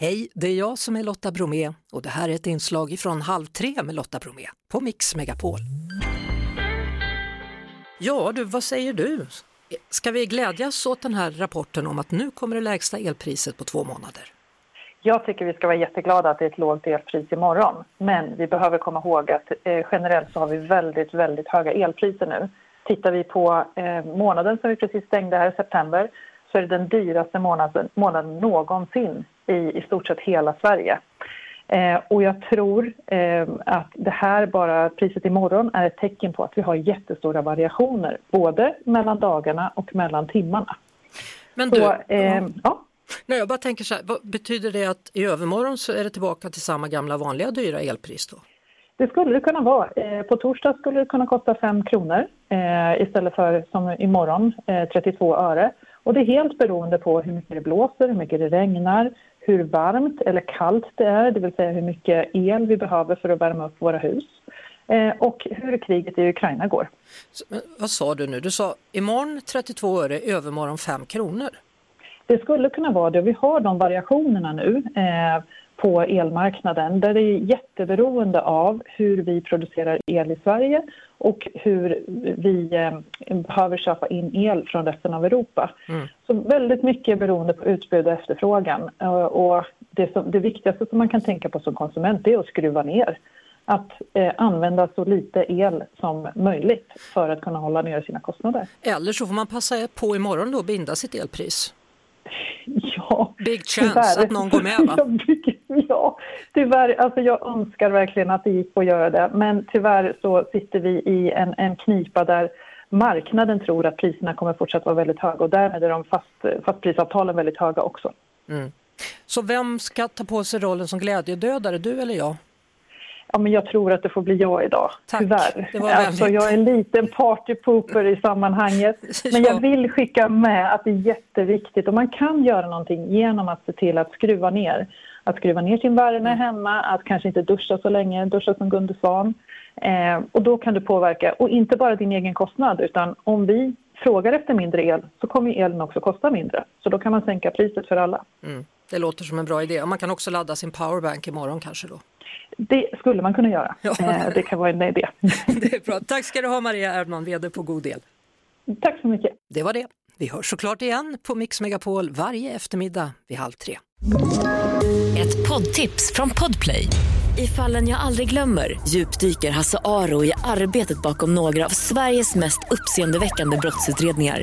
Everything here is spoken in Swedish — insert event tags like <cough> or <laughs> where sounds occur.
Hej, det är jag som är Lotta Bromé och det här är ett inslag från Halv tre med Lotta Bromé på Mix Megapol. Ja du, vad säger du? Ska vi glädjas åt den här rapporten om att nu kommer det lägsta elpriset på två månader? Jag tycker vi ska vara jätteglada att det är ett lågt elpris imorgon. Men vi behöver komma ihåg att eh, generellt så har vi väldigt, väldigt höga elpriser nu. Tittar vi på eh, månaden som vi precis stängde här i september så är det den dyraste månaden, månaden någonsin i i stort sett hela Sverige. Eh, och jag tror eh, att det här bara, priset imorgon, är ett tecken på att vi har jättestora variationer både mellan dagarna och mellan timmarna. Men du, så, eh, ja. Nej, jag bara tänker så här, vad betyder det att i övermorgon så är det tillbaka till samma gamla vanliga dyra elpris då? Det skulle det kunna vara. Eh, på torsdag skulle det kunna kosta 5 kronor eh, istället för som imorgon eh, 32 öre. Och det är helt beroende på hur mycket det blåser, hur mycket det regnar, hur varmt eller kallt det är, det vill säga hur mycket el vi behöver för att värma upp våra hus eh, och hur kriget i Ukraina går. Men vad sa du nu? Du sa imorgon 32 öre, övermorgon 5 kronor. Det skulle kunna vara det och vi har de variationerna nu eh, på elmarknaden där det är jätteberoende av hur vi producerar el i Sverige och hur vi eh, behöver köpa in el från resten av Europa. Mm. Så väldigt mycket beroende på utbud och efterfrågan. Uh, och det, som, det viktigaste som man kan tänka på som konsument är att skruva ner. Att eh, använda så lite el som möjligt för att kunna hålla ner sina kostnader. Eller så får man passa på imorgon då och binda sitt elpris. <laughs> Ja, Big chance tyvärr. att någon går med va? <laughs> ja, tyvärr. Alltså jag önskar verkligen att det gick att göra det. Men tyvärr så sitter vi i en, en knipa där marknaden tror att priserna kommer fortsätta vara väldigt höga och därmed är de fast, fastprisavtalen väldigt höga också. Mm. Så vem ska ta på sig rollen som glädjedödare, du eller jag? Ja, men jag tror att det får bli jag idag, Tack. tyvärr. Det var alltså, jag är en liten partypooper i sammanhanget. <laughs> Men jag vill skicka med att det är jätteviktigt och man kan göra någonting genom att se till att skruva ner. Att skruva ner sin värme mm. hemma, att kanske inte duscha så länge, duscha som Gunde Svan. Eh, och då kan du påverka, och inte bara din egen kostnad utan om vi frågar efter mindre el så kommer elen också kosta mindre. Så då kan man sänka priset för alla. Mm. Det låter som en bra idé. Man kan också ladda sin powerbank imorgon kanske då? Det skulle man kunna göra. Ja. Eh, det kan vara en idé. <laughs> Det är bra. Tack ska du ha Maria Erdman, VD på God El. Tack så mycket. Det var det. Vi hörs såklart igen på Mix Megapol varje eftermiddag vid halv tre. Ett poddtips från Podplay. I fallen jag aldrig glömmer djupdyker Hasse Aro i arbetet bakom några av Sveriges mest uppseendeväckande brottsutredningar